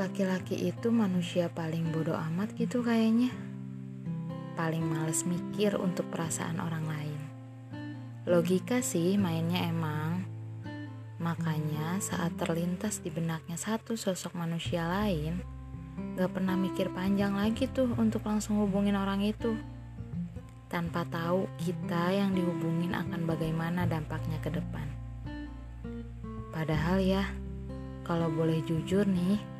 Laki-laki itu manusia paling bodoh amat gitu kayaknya. Paling males mikir untuk perasaan orang lain. Logika sih mainnya emang. Makanya saat terlintas di benaknya satu sosok manusia lain, gak pernah mikir panjang lagi tuh untuk langsung hubungin orang itu. Tanpa tahu kita yang dihubungin akan bagaimana dampaknya ke depan. Padahal ya, kalau boleh jujur nih,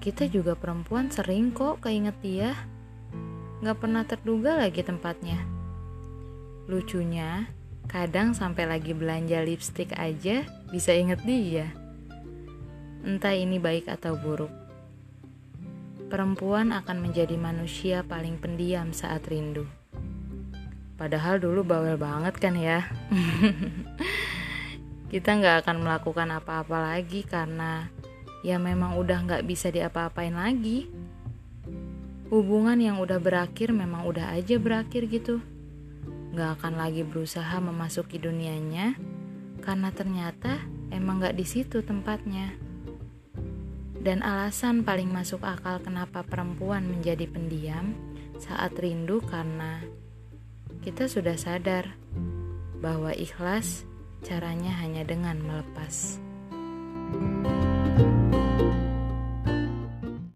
kita juga perempuan sering kok keinget dia. Gak pernah terduga lagi tempatnya. Lucunya, kadang sampai lagi belanja lipstick aja bisa inget dia. Entah ini baik atau buruk. Perempuan akan menjadi manusia paling pendiam saat rindu. Padahal dulu bawel banget kan ya. Kita nggak akan melakukan apa-apa lagi karena ya memang udah nggak bisa diapa-apain lagi. Hubungan yang udah berakhir memang udah aja berakhir gitu. Nggak akan lagi berusaha memasuki dunianya karena ternyata emang nggak di situ tempatnya. Dan alasan paling masuk akal kenapa perempuan menjadi pendiam saat rindu karena kita sudah sadar bahwa ikhlas caranya hanya dengan melepas.